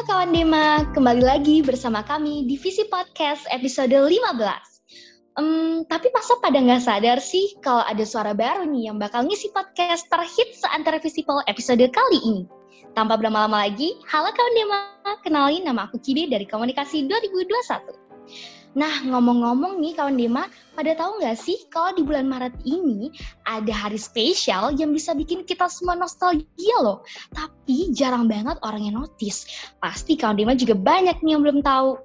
Halo kawan Dema, kembali lagi bersama kami di Visi Podcast episode 15. Um, tapi masa pada nggak sadar sih kalau ada suara baru nih yang bakal ngisi podcast terhit seantara Visipol episode kali ini. Tanpa berlama-lama lagi, halo kawan Dema, kenalin nama aku Kibe dari Komunikasi 2021. Nah, ngomong-ngomong nih kawan Dema, pada tahu nggak sih kalau di bulan Maret ini ada hari spesial yang bisa bikin kita semua nostalgia loh. Tapi jarang banget orang yang notice. Pasti kawan Dema juga banyak nih yang belum tahu.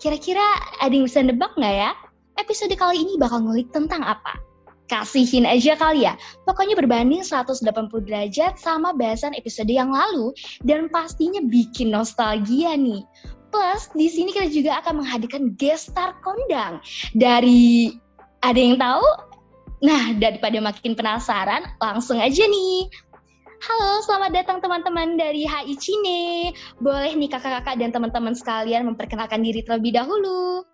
Kira-kira ada yang bisa nebak nggak ya? Episode kali ini bakal ngulik tentang apa? Kasihin aja kali ya. Pokoknya berbanding 180 derajat sama bahasan episode yang lalu dan pastinya bikin nostalgia nih. Plus di sini kita juga akan menghadirkan guest star kondang dari ada yang tahu? Nah, daripada makin penasaran, langsung aja nih. Halo, selamat datang teman-teman dari HI Cine. Boleh nih kakak-kakak dan teman-teman sekalian memperkenalkan diri terlebih dahulu.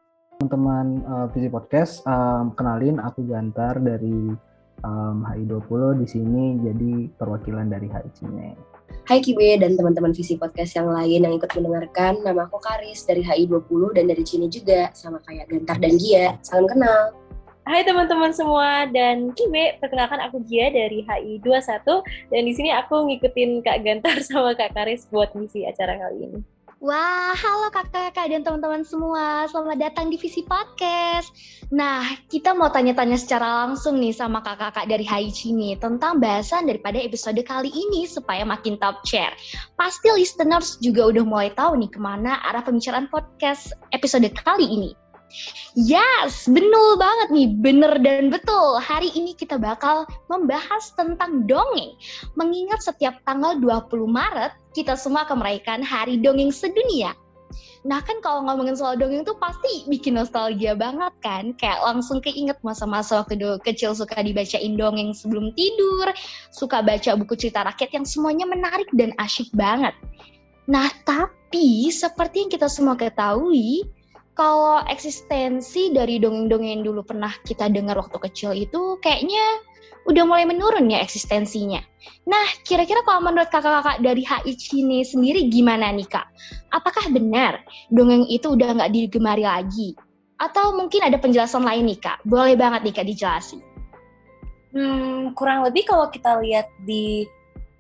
Teman-teman uh, Podcast, um, kenalin aku Gantar dari um, HI 20 di sini jadi perwakilan dari HI Cine. Hai Kibe dan teman-teman visi podcast yang lain yang ikut mendengarkan. Nama aku Karis dari HI20 dan dari Cini juga, sama kayak Gantar dan Gia. Salam kenal. Hai teman-teman semua dan Kibe, perkenalkan aku Gia dari HI21 dan di sini aku ngikutin Kak Gantar sama Kak Karis buat misi acara kali ini. Wah, halo kakak-kakak dan teman-teman semua. Selamat datang di Visi Podcast. Nah, kita mau tanya-tanya secara langsung nih sama kakak-kakak dari Haichi nih tentang bahasan daripada episode kali ini supaya makin top share. Pasti listeners juga udah mulai tahu nih ke mana arah pembicaraan podcast episode kali ini. Yes, benar banget nih, bener dan betul. Hari ini kita bakal membahas tentang dongeng. Mengingat setiap tanggal 20 Maret, kita semua akan merayakan Hari Dongeng Sedunia. Nah kan kalau ngomongin soal dongeng tuh pasti bikin nostalgia banget kan. Kayak langsung keinget masa-masa waktu kecil suka dibacain dongeng sebelum tidur. Suka baca buku cerita rakyat yang semuanya menarik dan asyik banget. Nah tapi seperti yang kita semua ketahui, kalau eksistensi dari dongeng-dongeng yang dulu pernah kita dengar waktu kecil itu kayaknya udah mulai menurun ya eksistensinya. Nah, kira-kira kalau menurut kakak-kakak dari HI Cine sendiri gimana nih kak? Apakah benar dongeng itu udah nggak digemari lagi? Atau mungkin ada penjelasan lain nih kak? Boleh banget nih kak dijelasin. Hmm, kurang lebih kalau kita lihat di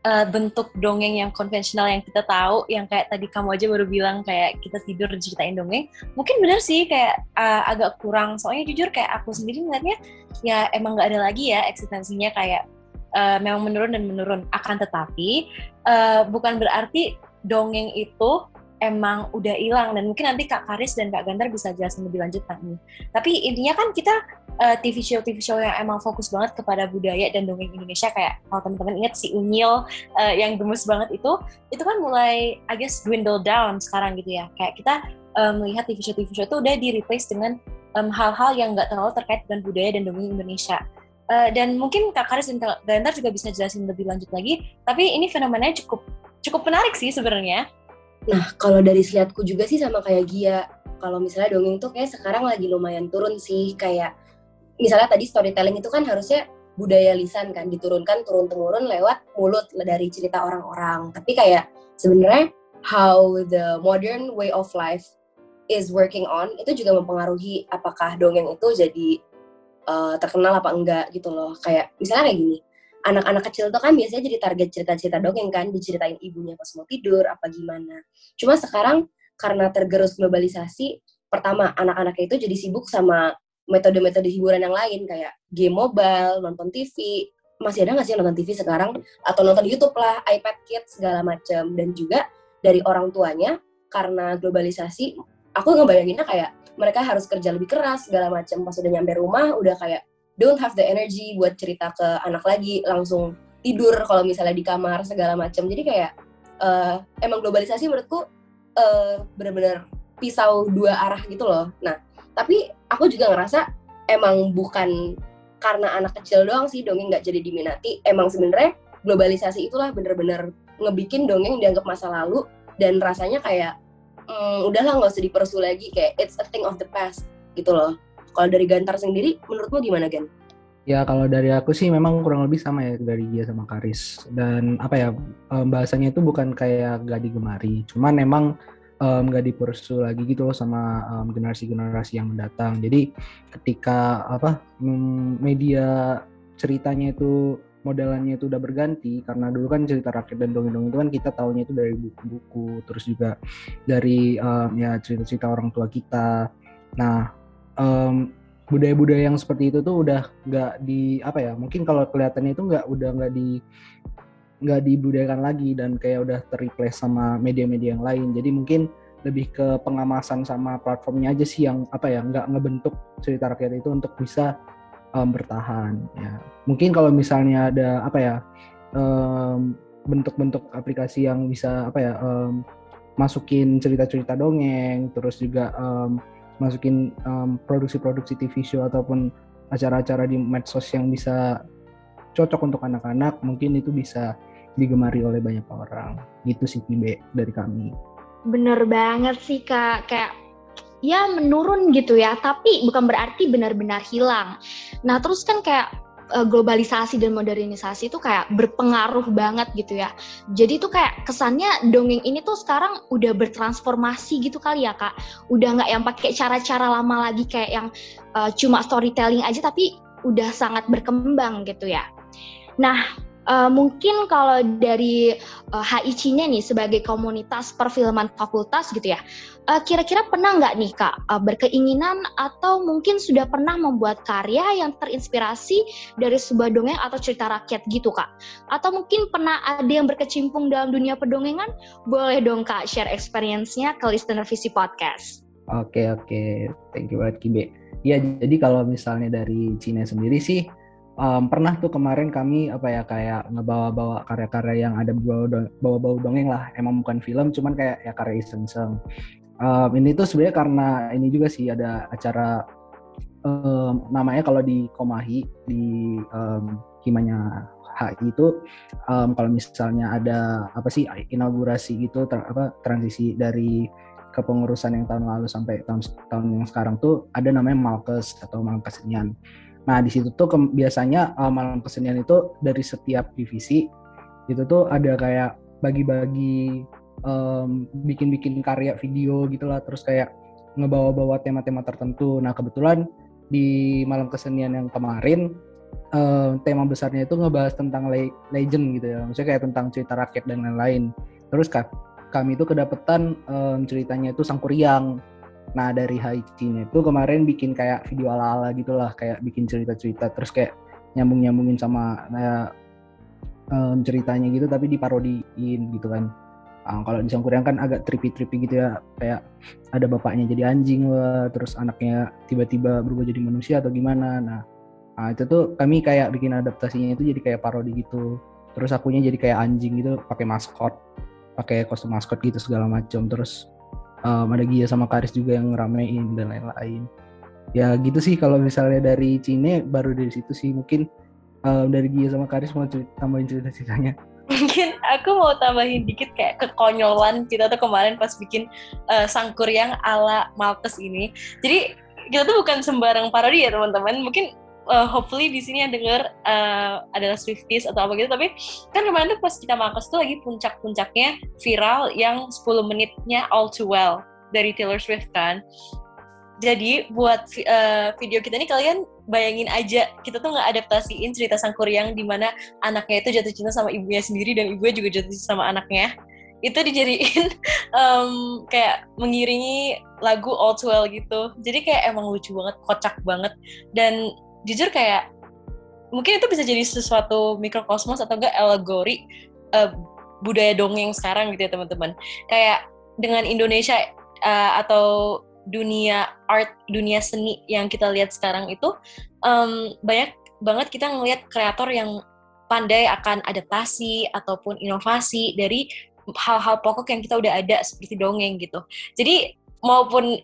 uh, bentuk dongeng yang konvensional yang kita tahu, yang kayak tadi kamu aja baru bilang kayak kita tidur ceritain dongeng, mungkin benar sih kayak uh, agak kurang. Soalnya jujur kayak aku sendiri ngeliatnya ya emang nggak ada lagi ya eksistensinya kayak uh, memang menurun dan menurun. Akan tetapi uh, bukan berarti dongeng itu emang udah hilang dan mungkin nanti Kak Karis dan Kak Gantar bisa jelasin lebih lanjut tentang ini. Tapi intinya kan kita uh, TV show TV show yang emang fokus banget kepada budaya dan dongeng Indonesia kayak kalau teman-teman ingat si Unyil uh, yang gemes banget itu itu kan mulai I guess dwindle down sekarang gitu ya. Kayak kita um, melihat TV show TV show itu udah di replace dengan hal-hal um, yang nggak terlalu terkait dengan budaya dan dongeng Indonesia. Uh, dan mungkin Kak Karis dan juga bisa jelasin lebih lanjut lagi. Tapi ini fenomenanya cukup cukup menarik sih sebenarnya Nah, kalau dari seliatku juga sih sama kayak Gia. Kalau misalnya dongeng tuh kayak sekarang lagi lumayan turun sih. Kayak misalnya tadi storytelling itu kan harusnya budaya lisan kan diturunkan turun temurun lewat mulut dari cerita orang-orang. Tapi kayak sebenarnya how the modern way of life is working on itu juga mempengaruhi apakah dongeng itu jadi uh, terkenal apa enggak gitu loh. Kayak misalnya kayak gini anak-anak kecil tuh kan biasanya jadi target cerita-cerita dongeng kan diceritain ibunya pas mau tidur apa gimana cuma sekarang karena tergerus globalisasi pertama anak-anaknya itu jadi sibuk sama metode-metode hiburan yang lain kayak game mobile nonton TV masih ada nggak sih nonton TV sekarang? Atau nonton YouTube lah iPad Kids segala macam dan juga dari orang tuanya karena globalisasi aku ngebayanginnya kayak mereka harus kerja lebih keras segala macam pas udah nyampe rumah udah kayak don't have the energy buat cerita ke anak lagi. Langsung tidur kalau misalnya di kamar segala macam jadi kayak uh, emang globalisasi menurutku uh, bener-bener pisau dua arah gitu loh. Nah tapi aku juga ngerasa emang bukan karena anak kecil doang sih dongeng nggak jadi diminati. Emang sebenarnya globalisasi itulah bener-bener ngebikin dongeng dianggap masa lalu dan rasanya kayak mm, udahlah nggak usah dipersu lagi kayak it's a thing of the past gitu loh. Kalau dari Gantar sendiri, menurutmu gimana, Gan? Ya kalau dari aku sih memang kurang lebih sama ya dari dia sama Karis. Dan apa ya bahasanya itu bukan kayak gak digemari, cuman memang nggak um, dipursu lagi gitu loh sama generasi-generasi yang mendatang. Jadi ketika apa media ceritanya itu modelannya itu udah berganti karena dulu kan cerita rakyat dan dongeng-dongeng itu kan kita tahunya itu dari buku-buku terus juga dari um, ya cerita-cerita orang tua kita. Nah um, budaya-budaya yang seperti itu tuh udah nggak di apa ya mungkin kalau kelihatannya itu nggak udah nggak di nggak dibudayakan lagi dan kayak udah terreplace sama media-media yang lain. Jadi mungkin lebih ke pengamasan sama platformnya aja sih yang apa ya nggak ngebentuk cerita rakyat itu untuk bisa um, bertahan ya. Mungkin kalau misalnya ada apa ya bentuk bentuk-bentuk aplikasi yang bisa apa ya um, masukin cerita-cerita dongeng terus juga um, masukin um, produksi-produksi TV show ataupun acara-acara di medsos yang bisa cocok untuk anak-anak mungkin itu bisa digemari oleh banyak orang. Gitu sih Kibe dari kami. Bener banget sih Kak, kayak ya menurun gitu ya, tapi bukan berarti benar-benar hilang. Nah terus kan kayak eh, globalisasi dan modernisasi itu kayak berpengaruh banget gitu ya. Jadi tuh kayak kesannya dongeng ini tuh sekarang udah bertransformasi gitu kali ya kak. Udah nggak yang pakai cara-cara lama lagi kayak yang uh, cuma storytelling aja tapi udah sangat berkembang gitu ya. Nah Uh, mungkin kalau dari uh, eh, HIC-nya nih sebagai komunitas perfilman fakultas gitu ya, uh, kira-kira pernah nggak nih kak uh, berkeinginan atau mungkin sudah pernah membuat karya yang terinspirasi dari sebuah dongeng atau cerita rakyat gitu kak? Atau mungkin pernah ada yang berkecimpung dalam dunia pedongengan? Boleh dong kak share experience-nya ke listener Visi Podcast. Oke okay, oke, okay. thank you banget Kibe. Ya jadi kalau misalnya dari Cina sendiri sih um, pernah tuh kemarin kami apa ya kayak ngebawa-bawa karya-karya yang ada bawa-bawa dongeng lah. Emang bukan film cuman kayak ya karya iseng-iseng. Um, ini tuh sebenarnya karena ini juga sih ada acara um, namanya kalau di Komahi di um, himanya HI itu um, kalau misalnya ada apa sih inaugurasi gitu ter, apa transisi dari kepengurusan yang tahun lalu sampai tahun tahun yang sekarang tuh ada namanya Malkes atau malam kesenian Nah di situ tuh biasanya uh, malam kesenian itu dari setiap divisi itu tuh ada kayak bagi-bagi um, bikin-bikin karya video gitulah terus kayak ngebawa-bawa tema-tema tertentu. Nah kebetulan di malam kesenian yang kemarin uh, tema besarnya itu ngebahas tentang le legend gitu ya, maksudnya kayak tentang cerita rakyat dan lain-lain. Terus kami itu kedapetan um, ceritanya itu Sangkuriang. Nah dari Haichi itu kemarin bikin kayak video ala-ala gitulah, kayak bikin cerita-cerita terus kayak nyambung-nyambungin sama kayak um, ceritanya gitu tapi diparodiin gitu kan. Nah, kalau di Sangkuriang kan agak trippy-trippy gitu ya, kayak ada bapaknya jadi anjing lah, terus anaknya tiba-tiba berubah jadi manusia atau gimana. Nah, nah itu tuh kami kayak bikin adaptasinya itu jadi kayak parodi gitu. Terus akunya jadi kayak anjing gitu, pakai maskot, pakai kostum maskot gitu segala macam. Terus um, ada Gia sama Karis juga yang ngeramein dan lain-lain. Ya gitu sih kalau misalnya dari Cine baru dari situ sih. Mungkin um, dari Gia sama Karis mau cerita, tambahin cerita-ceritanya. Mungkin aku mau tambahin dikit kayak kekonyolan kita tuh kemarin pas bikin uh, sangkur yang ala Maltes ini. Jadi kita tuh bukan sembarang parodi ya teman-teman. Mungkin uh, hopefully di sini yang dengar uh, adalah Swifties atau apa gitu. Tapi kan kemarin tuh pas kita makas tuh lagi puncak-puncaknya viral yang 10 menitnya All Too Well dari Taylor Swift kan. Jadi buat uh, video kita ini kalian bayangin aja kita tuh nggak adaptasiin cerita sang Kuryang di mana anaknya itu jatuh cinta sama ibunya sendiri dan ibunya juga jatuh cinta sama anaknya. Itu dijadiin um, kayak mengiringi lagu All Too Well gitu. Jadi kayak emang lucu banget kocak banget. Dan jujur kayak mungkin itu bisa jadi sesuatu mikrokosmos atau enggak alegori uh, budaya dongeng sekarang gitu ya teman-teman. Kayak dengan Indonesia uh, atau dunia art, dunia seni yang kita lihat sekarang itu um, banyak banget kita ngelihat kreator yang pandai akan adaptasi ataupun inovasi dari hal-hal pokok yang kita udah ada seperti dongeng gitu. Jadi maupun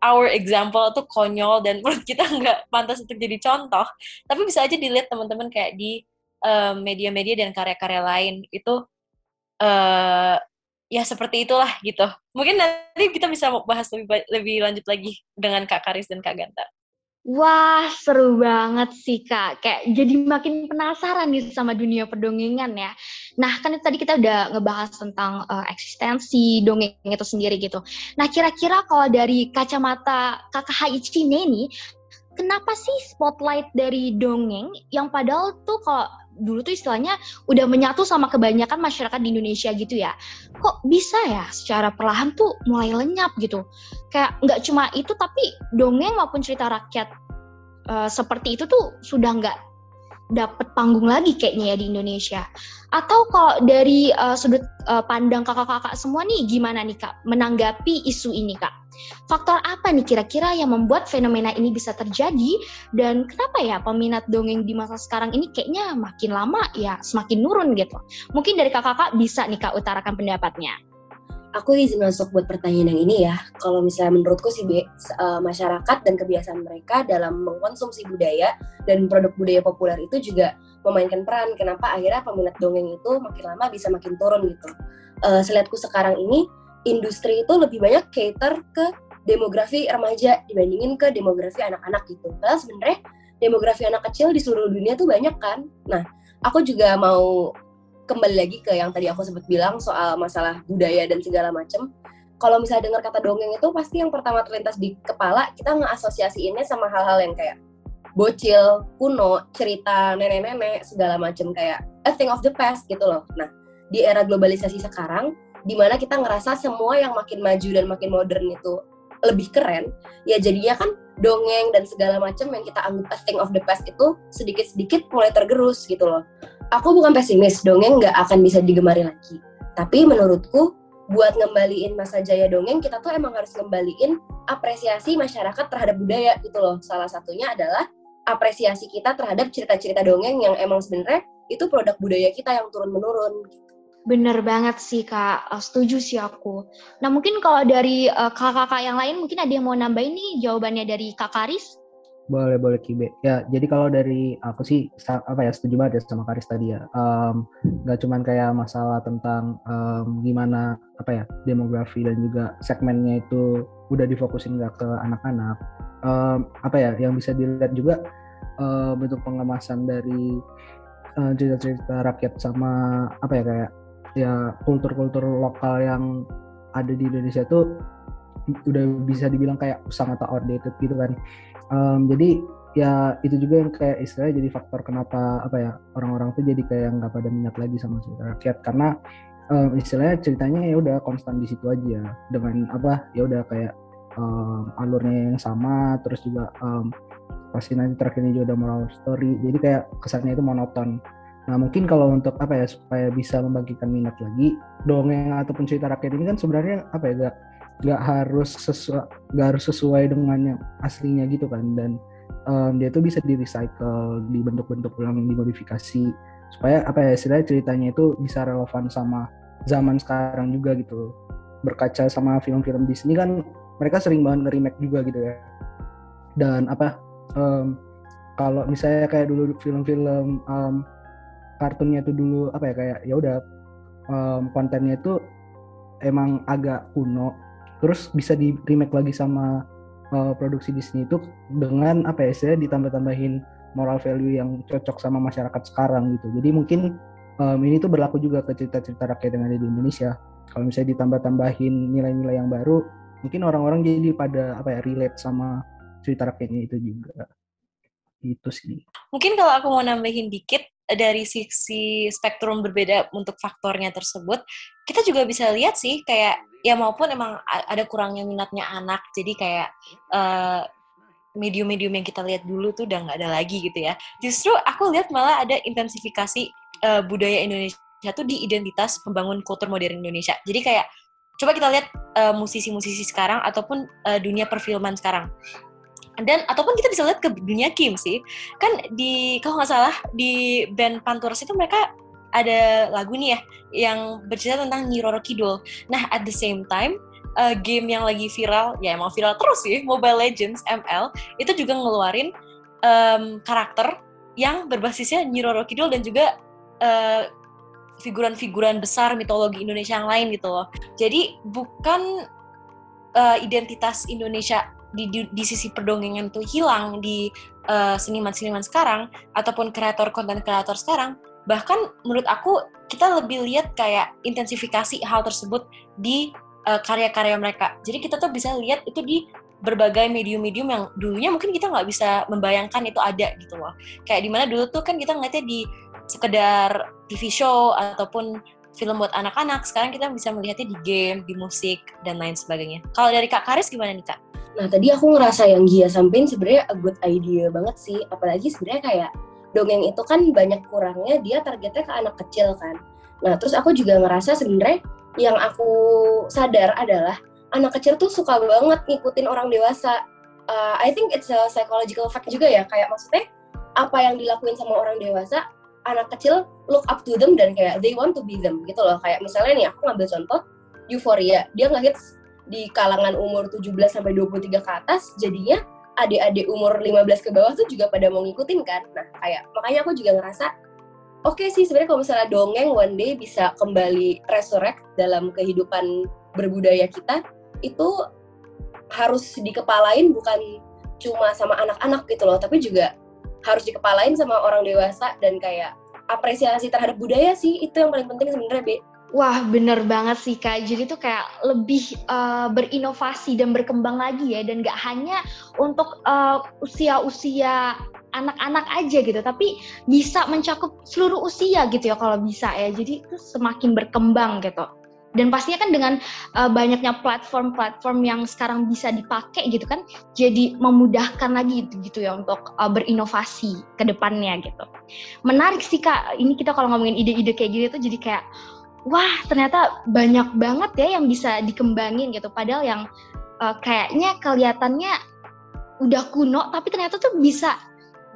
our example tuh konyol dan menurut kita nggak pantas untuk jadi contoh tapi bisa aja dilihat teman-teman kayak di media-media uh, dan karya-karya lain itu uh, ya seperti itulah gitu. Mungkin nanti kita bisa bahas lebih lebih lanjut lagi dengan kak Karis dan kak Ganta Wah, seru banget sih Kak. Kayak jadi makin penasaran nih sama dunia perdongengan ya. Nah, kan tadi kita udah ngebahas tentang uh, eksistensi dongeng itu sendiri gitu. Nah, kira-kira kalau dari kacamata Kakak Haichi nih, kenapa sih spotlight dari dongeng yang padahal tuh kalau dulu tuh istilahnya udah menyatu sama kebanyakan masyarakat di Indonesia gitu ya. Kok bisa ya secara perlahan tuh mulai lenyap gitu. Kayak nggak cuma itu tapi dongeng maupun cerita rakyat uh, seperti itu tuh sudah nggak dapat panggung lagi kayaknya ya di Indonesia. Atau kalau dari uh, sudut uh, pandang kakak-kakak semua nih gimana nih Kak menanggapi isu ini Kak? Faktor apa nih kira-kira yang membuat fenomena ini bisa terjadi dan kenapa ya peminat dongeng di masa sekarang ini kayaknya makin lama ya semakin nurun gitu. Mungkin dari kakak-kakak bisa nih Kak utarakan pendapatnya aku izin masuk buat pertanyaan yang ini ya. Kalau misalnya menurutku sih uh, masyarakat dan kebiasaan mereka dalam mengkonsumsi budaya dan produk budaya populer itu juga memainkan peran. Kenapa akhirnya peminat dongeng itu makin lama bisa makin turun gitu. Uh, selihatku sekarang ini industri itu lebih banyak cater ke demografi remaja dibandingin ke demografi anak-anak gitu. Karena sebenarnya demografi anak kecil di seluruh dunia tuh banyak kan. Nah, aku juga mau kembali lagi ke yang tadi aku sempat bilang soal masalah budaya dan segala macem. Kalau misalnya dengar kata dongeng itu pasti yang pertama terlintas di kepala kita ngeasosiasiinnya sama hal-hal yang kayak bocil, kuno, cerita nenek-nenek segala macem kayak a thing of the past gitu loh. Nah, di era globalisasi sekarang di mana kita ngerasa semua yang makin maju dan makin modern itu lebih keren, ya jadinya kan dongeng dan segala macam yang kita anggap a thing of the past itu sedikit-sedikit mulai tergerus gitu loh aku bukan pesimis, dongeng nggak akan bisa digemari lagi. Tapi menurutku, buat ngembaliin masa jaya dongeng, kita tuh emang harus ngembaliin apresiasi masyarakat terhadap budaya gitu loh. Salah satunya adalah apresiasi kita terhadap cerita-cerita dongeng yang emang sebenarnya itu produk budaya kita yang turun-menurun. Bener banget sih kak, eh, setuju sih aku. Nah mungkin kalau dari uh, kakak-kakak yang lain mungkin ada yang mau nambahin nih jawabannya dari kak Karis? Boleh boleh Kibe. Ya jadi kalau dari aku sih apa ya setuju banget ya sama Karis tadi ya. Um, gak cuman kayak masalah tentang um, gimana apa ya demografi dan juga segmennya itu udah difokusin gak ke anak-anak. Um, apa ya yang bisa dilihat juga uh, bentuk pengemasan dari uh, cerita-cerita rakyat sama apa ya kayak ya kultur-kultur lokal yang ada di Indonesia tuh udah bisa dibilang kayak usang atau outdated gitu kan um, jadi ya itu juga yang kayak istilahnya jadi faktor kenapa apa ya orang-orang tuh jadi kayak nggak pada minat lagi sama cerita rakyat. Karena um, istilahnya ceritanya ya udah konstan di situ aja. Dengan apa ya udah kayak um, alurnya yang sama terus juga um, pasti nanti terakhirnya juga udah moral story. Jadi kayak kesannya itu monoton. Nah mungkin kalau untuk apa ya supaya bisa membangkitkan minat lagi dongeng ataupun cerita rakyat ini kan sebenarnya apa ya gak nggak harus sesuai nggak harus sesuai dengan yang aslinya gitu kan. Dan um, dia tuh bisa di recycle dibentuk-bentuk ulang dimodifikasi. Supaya apa ya istilahnya ceritanya itu bisa relevan sama zaman sekarang juga gitu. Berkaca sama film-film Disney kan mereka sering banget nge-remake juga gitu ya. Dan apa um, kalau misalnya kayak dulu film-film um, kartunnya itu dulu apa ya kayak ya udah um, kontennya itu emang agak kuno terus bisa di remake lagi sama uh, produksi Disney itu dengan apa ya saya ditambah-tambahin moral value yang cocok sama masyarakat sekarang gitu. Jadi mungkin um, ini tuh berlaku juga ke cerita-cerita rakyat yang ada di Indonesia. Kalau misalnya ditambah-tambahin nilai-nilai yang baru mungkin orang-orang jadi pada apa ya relate sama cerita rakyatnya itu juga. Itu sih. Mungkin kalau aku mau nambahin dikit dari sisi spektrum berbeda untuk faktornya tersebut, kita juga bisa lihat sih kayak ya maupun emang ada kurangnya minatnya anak, jadi kayak uh, medium-medium yang kita lihat dulu tuh udah nggak ada lagi gitu ya. Justru aku lihat malah ada intensifikasi uh, budaya Indonesia tuh di identitas pembangun kultur modern Indonesia. Jadi kayak coba kita lihat musisi-musisi uh, sekarang ataupun uh, dunia perfilman sekarang dan ataupun kita bisa lihat ke dunia Kim sih kan di kalau nggak salah di band Panturas itu mereka ada lagu nih ya yang bercerita tentang Niroro Kidul. Nah at the same time uh, game yang lagi viral ya emang viral terus sih Mobile Legends ML itu juga ngeluarin um, karakter yang berbasisnya Niroro Kidul dan juga uh, figuran-figuran besar mitologi Indonesia yang lain gitu loh. Jadi bukan uh, identitas Indonesia di, di, di sisi perdongengan tuh hilang di uh, seniman-seniman sekarang ataupun kreator konten kreator sekarang bahkan menurut aku kita lebih lihat kayak intensifikasi hal tersebut di uh, karya-karya mereka. Jadi kita tuh bisa lihat itu di berbagai medium-medium yang dulunya mungkin kita nggak bisa membayangkan itu ada gitu loh. Kayak di mana dulu tuh kan kita ngeliatnya di sekedar TV show ataupun film buat anak-anak sekarang kita bisa melihatnya di game di musik dan lain sebagainya. Kalau dari kak Karis gimana nih kak Nah tadi aku ngerasa yang Gia sampein sebenarnya a good idea banget sih, apalagi sebenarnya kayak dongeng itu kan banyak kurangnya dia targetnya ke anak kecil kan. Nah terus aku juga ngerasa sebenarnya yang aku sadar adalah anak kecil tuh suka banget ngikutin orang dewasa. Uh, I think it's a psychological fact juga ya, kayak maksudnya apa yang dilakuin sama orang dewasa, anak kecil look up to them dan kayak they want to be them gitu loh. Kayak misalnya nih aku ngambil contoh Euphoria, dia ngehits di kalangan umur 17 sampai 23 ke atas jadinya adik-adik umur 15 ke bawah tuh juga pada mau ngikutin kan. Nah, kayak makanya aku juga ngerasa oke okay sih sebenarnya kalau misalnya dongeng one day bisa kembali resurrect dalam kehidupan berbudaya kita itu harus dikepalain bukan cuma sama anak-anak gitu loh, tapi juga harus dikepalain sama orang dewasa dan kayak apresiasi terhadap budaya sih itu yang paling penting sebenarnya Be. Wah, bener banget sih Kak. Jadi tuh kayak lebih uh, berinovasi dan berkembang lagi ya. Dan gak hanya untuk uh, usia-usia anak-anak aja gitu, tapi bisa mencakup seluruh usia gitu ya kalau bisa ya. Jadi itu semakin berkembang gitu. Dan pastinya kan dengan uh, banyaknya platform-platform yang sekarang bisa dipakai gitu kan, jadi memudahkan lagi gitu, gitu ya untuk uh, berinovasi ke depannya gitu. Menarik sih Kak, ini kita kalau ngomongin ide-ide kayak gitu tuh jadi kayak wah ternyata banyak banget ya yang bisa dikembangin gitu. Padahal yang uh, kayaknya kelihatannya udah kuno tapi ternyata tuh bisa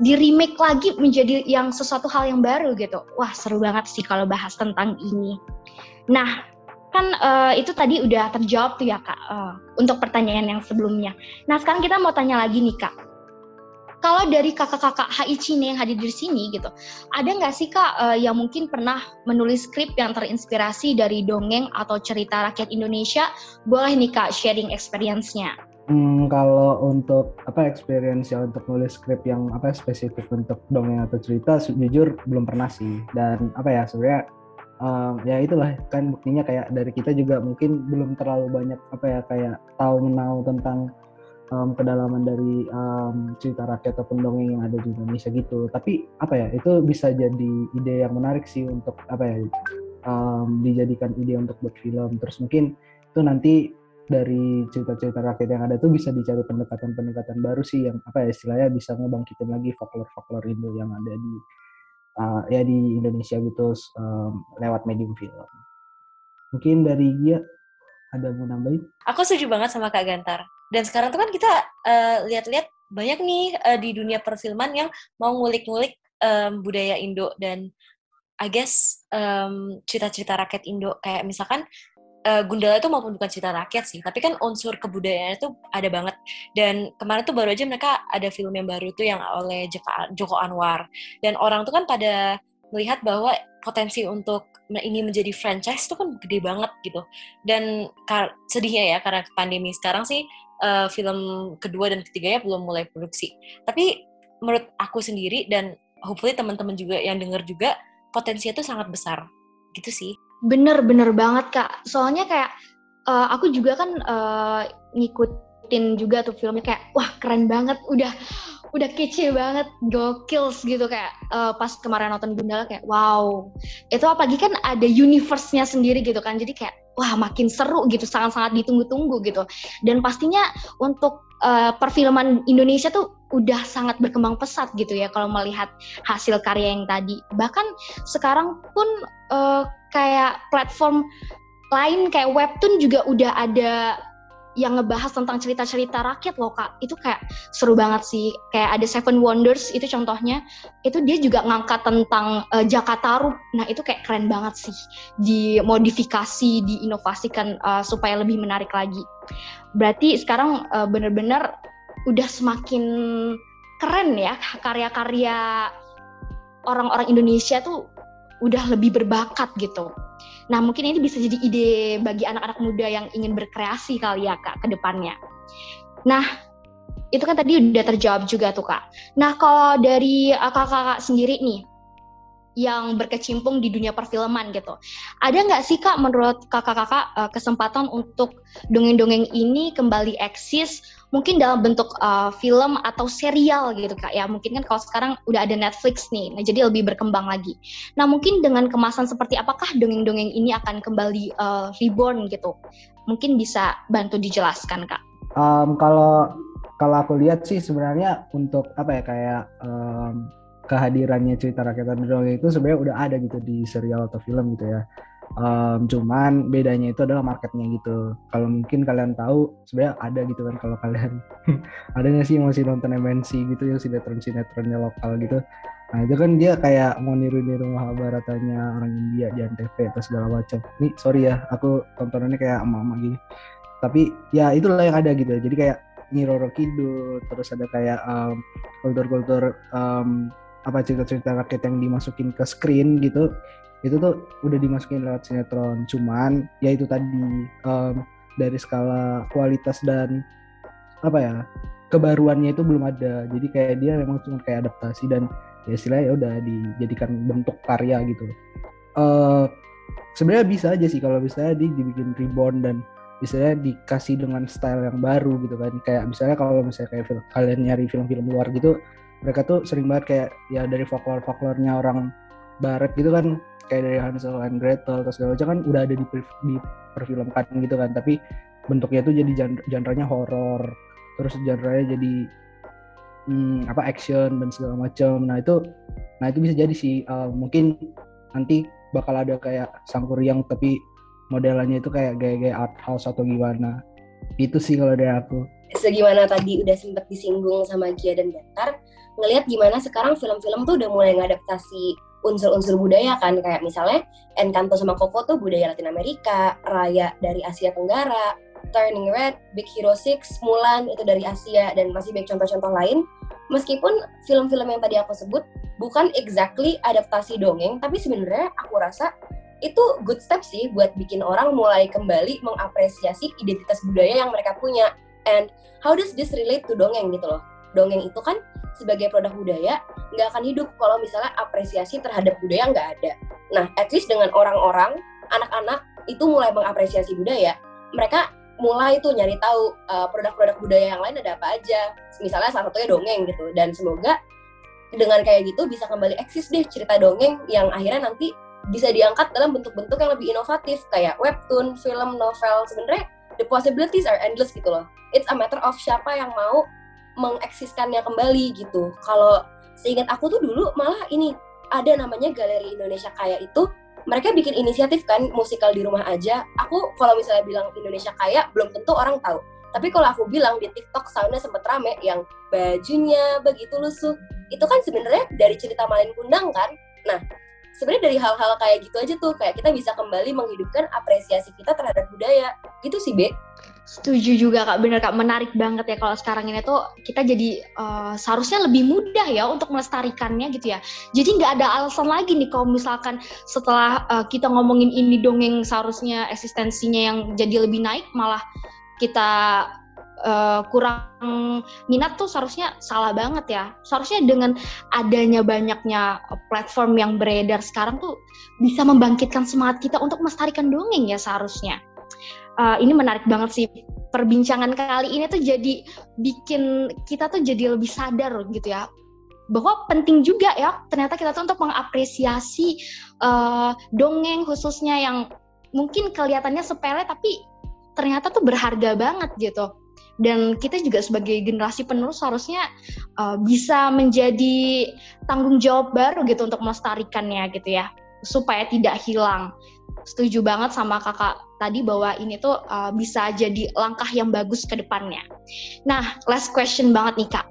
di remake lagi menjadi yang sesuatu hal yang baru gitu. Wah seru banget sih kalau bahas tentang ini. Nah kan uh, itu tadi udah terjawab tuh ya kak uh, untuk pertanyaan yang sebelumnya. Nah sekarang kita mau tanya lagi nih kak kalau dari kakak-kakak HI Cine yang hadir di sini gitu, ada nggak sih kak uh, yang mungkin pernah menulis skrip yang terinspirasi dari dongeng atau cerita rakyat Indonesia? Boleh nih kak sharing experience-nya. Hmm, kalau untuk apa experience ya untuk nulis skrip yang apa spesifik untuk dongeng atau cerita, jujur belum pernah sih. Dan apa ya sebenarnya um, ya itulah kan buktinya kayak dari kita juga mungkin belum terlalu banyak apa ya kayak tahu menau tentang um, kedalaman dari um, cerita rakyat atau dongeng yang ada di Indonesia gitu. Tapi apa ya itu bisa jadi ide yang menarik sih untuk apa ya um, dijadikan ide untuk buat film. Terus mungkin itu nanti dari cerita-cerita rakyat yang ada tuh bisa dicari pendekatan-pendekatan baru sih yang apa ya istilahnya bisa ngebangkitin lagi folklore-folklore Indo yang ada di uh, ya di Indonesia gitu um, lewat medium film. Mungkin dari dia ada mau nambahin? Aku setuju banget sama Kak Gantar dan sekarang tuh kan kita uh, lihat-lihat banyak nih uh, di dunia perfilman yang mau ngulik-ngulik um, budaya Indo dan I guess um, cerita-cerita rakyat Indo kayak misalkan uh, Gundala itu maupun bukan cerita rakyat sih, tapi kan unsur kebudayaan itu ada banget. Dan kemarin tuh baru aja mereka ada film yang baru tuh yang oleh Joko Anwar. Dan orang tuh kan pada melihat bahwa potensi untuk ini menjadi franchise itu kan gede banget gitu. Dan sedihnya ya karena pandemi sekarang sih uh, film kedua dan ketiganya belum mulai produksi. Tapi menurut aku sendiri dan hopefully teman-teman juga yang dengar juga potensinya itu sangat besar. Gitu sih. Bener-bener banget kak. Soalnya kayak uh, aku juga kan uh, ngikutin juga tuh filmnya kayak wah keren banget. Udah udah kece banget, gokils gitu kayak uh, pas kemarin nonton Gundala kayak wow. Itu apalagi kan ada universe-nya sendiri gitu kan. Jadi kayak wah makin seru gitu, sangat-sangat ditunggu-tunggu gitu. Dan pastinya untuk uh, perfilman Indonesia tuh udah sangat berkembang pesat gitu ya kalau melihat hasil karya yang tadi. Bahkan sekarang pun uh, kayak platform lain kayak webtoon juga udah ada yang ngebahas tentang cerita-cerita rakyat loh kak. Itu kayak seru banget sih. Kayak ada Seven Wonders itu contohnya. Itu dia juga ngangkat tentang uh, Jakarta nah itu kayak keren banget sih. Dimodifikasi diinovasikan uh, supaya lebih menarik lagi. Berarti sekarang uh, bener-bener udah semakin keren ya karya-karya orang-orang Indonesia tuh udah lebih berbakat gitu Nah, mungkin ini bisa jadi ide bagi anak-anak muda yang ingin berkreasi kali ya, Kak, ke depannya. Nah, itu kan tadi udah terjawab juga tuh kak. Nah kalau dari kakak-kakak sendiri nih, yang berkecimpung di dunia perfilman gitu. Ada nggak sih kak menurut kakak-kakak uh, kesempatan untuk dongeng-dongeng ini kembali eksis mungkin dalam bentuk uh, film atau serial gitu kak ya. Mungkin kan kalau sekarang udah ada Netflix nih nah jadi lebih berkembang lagi. Nah mungkin dengan kemasan seperti apakah dongeng-dongeng ini akan kembali uh, reborn gitu? Mungkin bisa bantu dijelaskan kak. Um, kalau kalau aku lihat sih sebenarnya untuk apa ya kayak um, kehadirannya cerita rakyat dongeng itu sebenarnya udah ada gitu di serial atau film gitu ya. Um, cuman bedanya itu adalah marketnya gitu. Kalau mungkin kalian tahu sebenarnya ada gitu kan kalau kalian ada nggak sih yang masih nonton MNC gitu yang sinetron sinetronnya lokal gitu. Nah itu kan dia kayak mau niru-niru Mahabharatanya orang India di Antv atau segala macam. Nih sorry ya, aku tontonannya kayak emak-emak gini. Tapi ya itulah yang ada gitu. Jadi kayak Nyiroro Kidul, terus ada kayak um, kultur-kultur um, apa cerita-cerita rakyat yang dimasukin ke screen gitu itu tuh udah dimasukin lewat sinetron. Cuman ya itu tadi um, dari skala kualitas dan apa ya kebaruannya itu belum ada. Jadi kayak dia memang cuma kayak adaptasi dan ya istilahnya ya udah dijadikan bentuk karya gitu. Uh, sebenarnya bisa aja sih kalau misalnya di, dibikin reborn dan misalnya dikasih dengan style yang baru gitu kan. Kayak misalnya kalau misalnya kayak film, kalian nyari film-film luar gitu mereka tuh sering banget kayak ya dari folklore folklornya orang barat gitu kan kayak dari Hansel and Gretel atau segala macam kan udah ada di, di perfilmkan gitu kan. Tapi bentuknya itu jadi genre-nya horor terus genre-nya jadi hmm, apa action dan segala macam. Nah itu nah itu bisa jadi sih. Uh, mungkin nanti bakal ada kayak sangkuriang tapi modelannya itu kayak gaya-gaya art house atau gimana. Itu sih kalau dari aku. Segimana tadi udah sempat disinggung sama Gia dan Bentar ngelihat gimana sekarang film-film tuh udah mulai ngadaptasi unsur-unsur budaya kan kayak misalnya Encanto sama Coco tuh budaya Latin Amerika, Raya dari Asia Tenggara, Turning Red, Big Hero 6, Mulan itu dari Asia dan masih banyak contoh-contoh lain. Meskipun film-film yang tadi aku sebut bukan exactly adaptasi dongeng, tapi sebenarnya aku rasa itu good step sih buat bikin orang mulai kembali mengapresiasi identitas budaya yang mereka punya. And how does this relate to dongeng gitu loh? Dongeng itu kan sebagai produk budaya nggak akan hidup kalau misalnya apresiasi terhadap budaya nggak ada. Nah, at least dengan orang-orang, anak-anak itu mulai mengapresiasi budaya, mereka mulai tuh nyari tahu uh, produk-produk budaya yang lain ada apa aja. Misalnya salah satunya dongeng gitu. Dan semoga dengan kayak gitu bisa kembali eksis deh cerita dongeng yang akhirnya nanti bisa diangkat dalam bentuk-bentuk yang lebih inovatif kayak webtoon, film, novel. Sebenarnya the possibilities are endless gitu loh. It's a matter of siapa yang mau mengeksiskannya kembali gitu. Kalau seingat aku tuh dulu malah ini ada namanya Galeri Indonesia Kaya itu mereka bikin inisiatif kan musikal di rumah aja. Aku kalau misalnya bilang Indonesia Kaya belum tentu orang tahu. Tapi kalau aku bilang di TikTok soundnya sempet rame yang bajunya begitu lusuh. Itu kan sebenarnya dari cerita Malin Kundang kan. Nah, sebenarnya dari hal-hal kayak gitu aja tuh kayak kita bisa kembali menghidupkan apresiasi kita terhadap budaya. Gitu sih, Be. Setuju juga kak, bener kak, menarik banget ya kalau sekarang ini tuh kita jadi uh, seharusnya lebih mudah ya untuk melestarikannya gitu ya. Jadi nggak ada alasan lagi nih kalau misalkan setelah uh, kita ngomongin ini dongeng seharusnya eksistensinya yang jadi lebih naik malah kita uh, kurang minat tuh seharusnya salah banget ya. Seharusnya dengan adanya banyaknya platform yang beredar sekarang tuh bisa membangkitkan semangat kita untuk melestarikan dongeng ya seharusnya uh, ini menarik banget sih. Perbincangan kali ini tuh jadi bikin kita tuh jadi lebih sadar gitu ya bahwa penting juga ya ternyata kita tuh untuk mengapresiasi uh, dongeng khususnya yang mungkin kelihatannya sepele tapi ternyata tuh berharga banget gitu. Dan kita juga sebagai generasi penerus harusnya uh, bisa menjadi tanggung jawab baru gitu untuk melestarikannya gitu ya supaya tidak hilang setuju banget sama kakak tadi bahwa ini tuh uh, bisa jadi langkah yang bagus ke depannya. Nah, last question banget nih kak.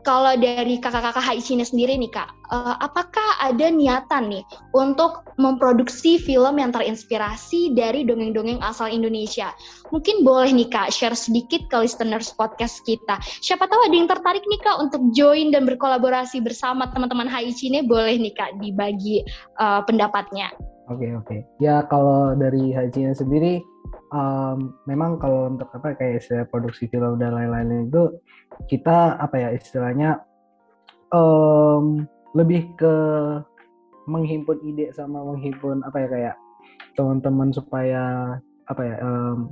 Kalau dari kakak-kakak HIC ini sendiri nih kak, uh, apakah ada niatan nih untuk memproduksi film yang terinspirasi dari dongeng-dongeng asal Indonesia? Mungkin boleh nih kak share sedikit ke listeners podcast kita. Siapa tahu ada yang tertarik nih kak untuk join dan berkolaborasi bersama teman-teman HIC ini, boleh nih kak dibagi uh, pendapatnya. Oke okay, oke. Okay. Ya kalau dari hajinya sendiri um, memang kalau untuk apa kayak istilah produksi film dan lain-lain itu kita apa ya istilahnya um, lebih ke menghimpun ide sama menghimpun apa ya kayak teman-teman supaya apa ya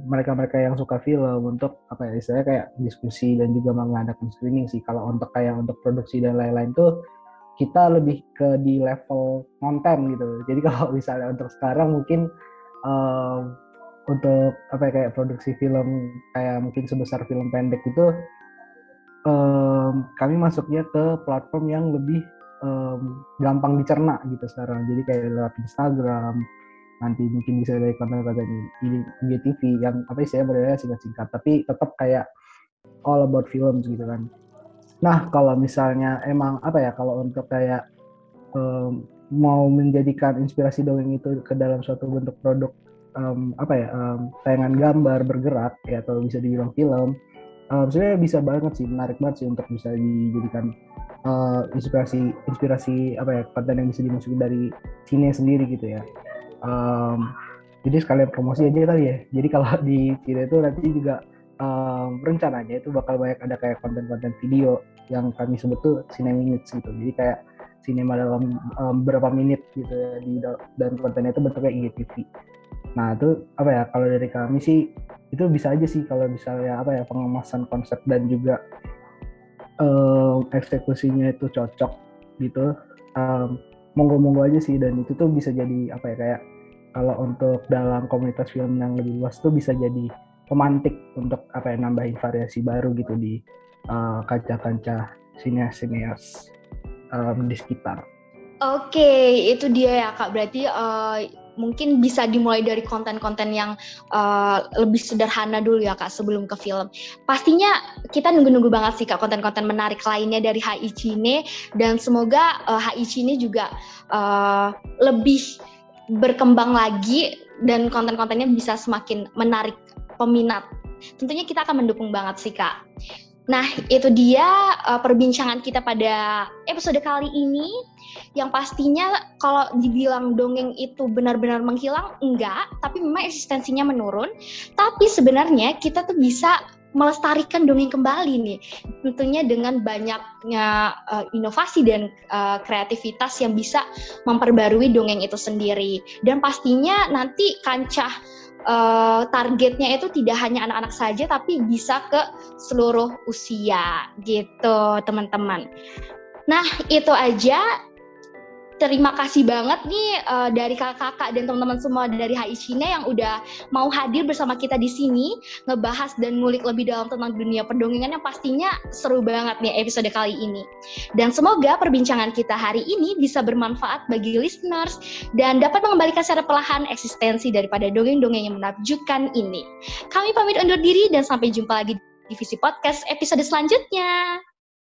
mereka-mereka um, yang suka film untuk apa ya istilahnya kayak diskusi dan juga mengadakan screening sih kalau untuk kayak untuk produksi dan lain-lain tuh kita lebih ke di level konten gitu. Jadi kalau misalnya untuk sekarang mungkin um, untuk apa ya, kayak produksi film kayak mungkin sebesar film pendek itu um, kami masuknya ke platform yang lebih um, gampang dicerna gitu sekarang. Jadi kayak lewat Instagram nanti mungkin bisa dari konten-konten ini IGTV yang apa sih saya berada singkat-singkat. Tapi tetap kayak all about films gitu kan nah kalau misalnya emang apa ya kalau untuk kayak um, mau menjadikan inspirasi dongeng itu ke dalam suatu bentuk produk um, apa ya um, tayangan gambar bergerak ya atau bisa dibilang film um, sebenarnya bisa banget sih menarik banget sih untuk bisa dijadikan uh, inspirasi inspirasi apa ya konten yang bisa dimasukin dari sini sendiri gitu ya. Um, jadi sekalian promosi aja kali ya. Jadi kalau di Cina itu nanti juga um, rencananya itu bakal banyak ada kayak konten-konten video yang kami sebut tuh minutes gitu. Jadi kayak sinema dalam um, berapa menit gitu ya di dan kontennya itu bentuknya IGTV nah itu apa ya kalau dari kami sih itu bisa aja sih kalau misalnya apa ya pengemasan konsep dan juga um, eksekusinya itu cocok gitu. Um, monggo-monggo aja sih dan itu tuh bisa jadi apa ya kayak kalau untuk dalam komunitas film yang lebih luas tuh bisa jadi pemantik untuk apa ya nambahin variasi baru gitu di uh, kaca-kaca sineas-sineas um, di sekitar. Oke, itu dia ya kak. Berarti uh, mungkin bisa dimulai dari konten-konten yang uh, lebih sederhana dulu ya kak sebelum ke film. Pastinya kita nunggu-nunggu banget sih kak konten-konten menarik lainnya dari HI Cine dan semoga uh, HI Cine juga uh, lebih berkembang lagi dan konten-kontennya bisa semakin menarik peminat. Tentunya kita akan mendukung banget sih kak. Nah, itu dia uh, perbincangan kita pada episode kali ini. Yang pastinya kalau dibilang dongeng itu benar-benar menghilang, enggak. Tapi memang eksistensinya menurun. Tapi sebenarnya kita tuh bisa melestarikan dongeng kembali nih. Tentunya dengan banyaknya uh, inovasi dan uh, kreativitas yang bisa memperbarui dongeng itu sendiri. Dan pastinya nanti kancah uh, targetnya itu tidak hanya anak-anak saja tapi bisa ke seluruh usia gitu teman-teman. Nah itu aja terima kasih banget nih uh, dari kakak-kakak dan teman-teman semua dari HI Cina yang udah mau hadir bersama kita di sini ngebahas dan ngulik lebih dalam tentang dunia perdongengan yang pastinya seru banget nih episode kali ini. Dan semoga perbincangan kita hari ini bisa bermanfaat bagi listeners dan dapat mengembalikan secara perlahan eksistensi daripada dongeng-dongeng yang menakjubkan ini. Kami pamit undur diri dan sampai jumpa lagi di Divisi Podcast episode selanjutnya.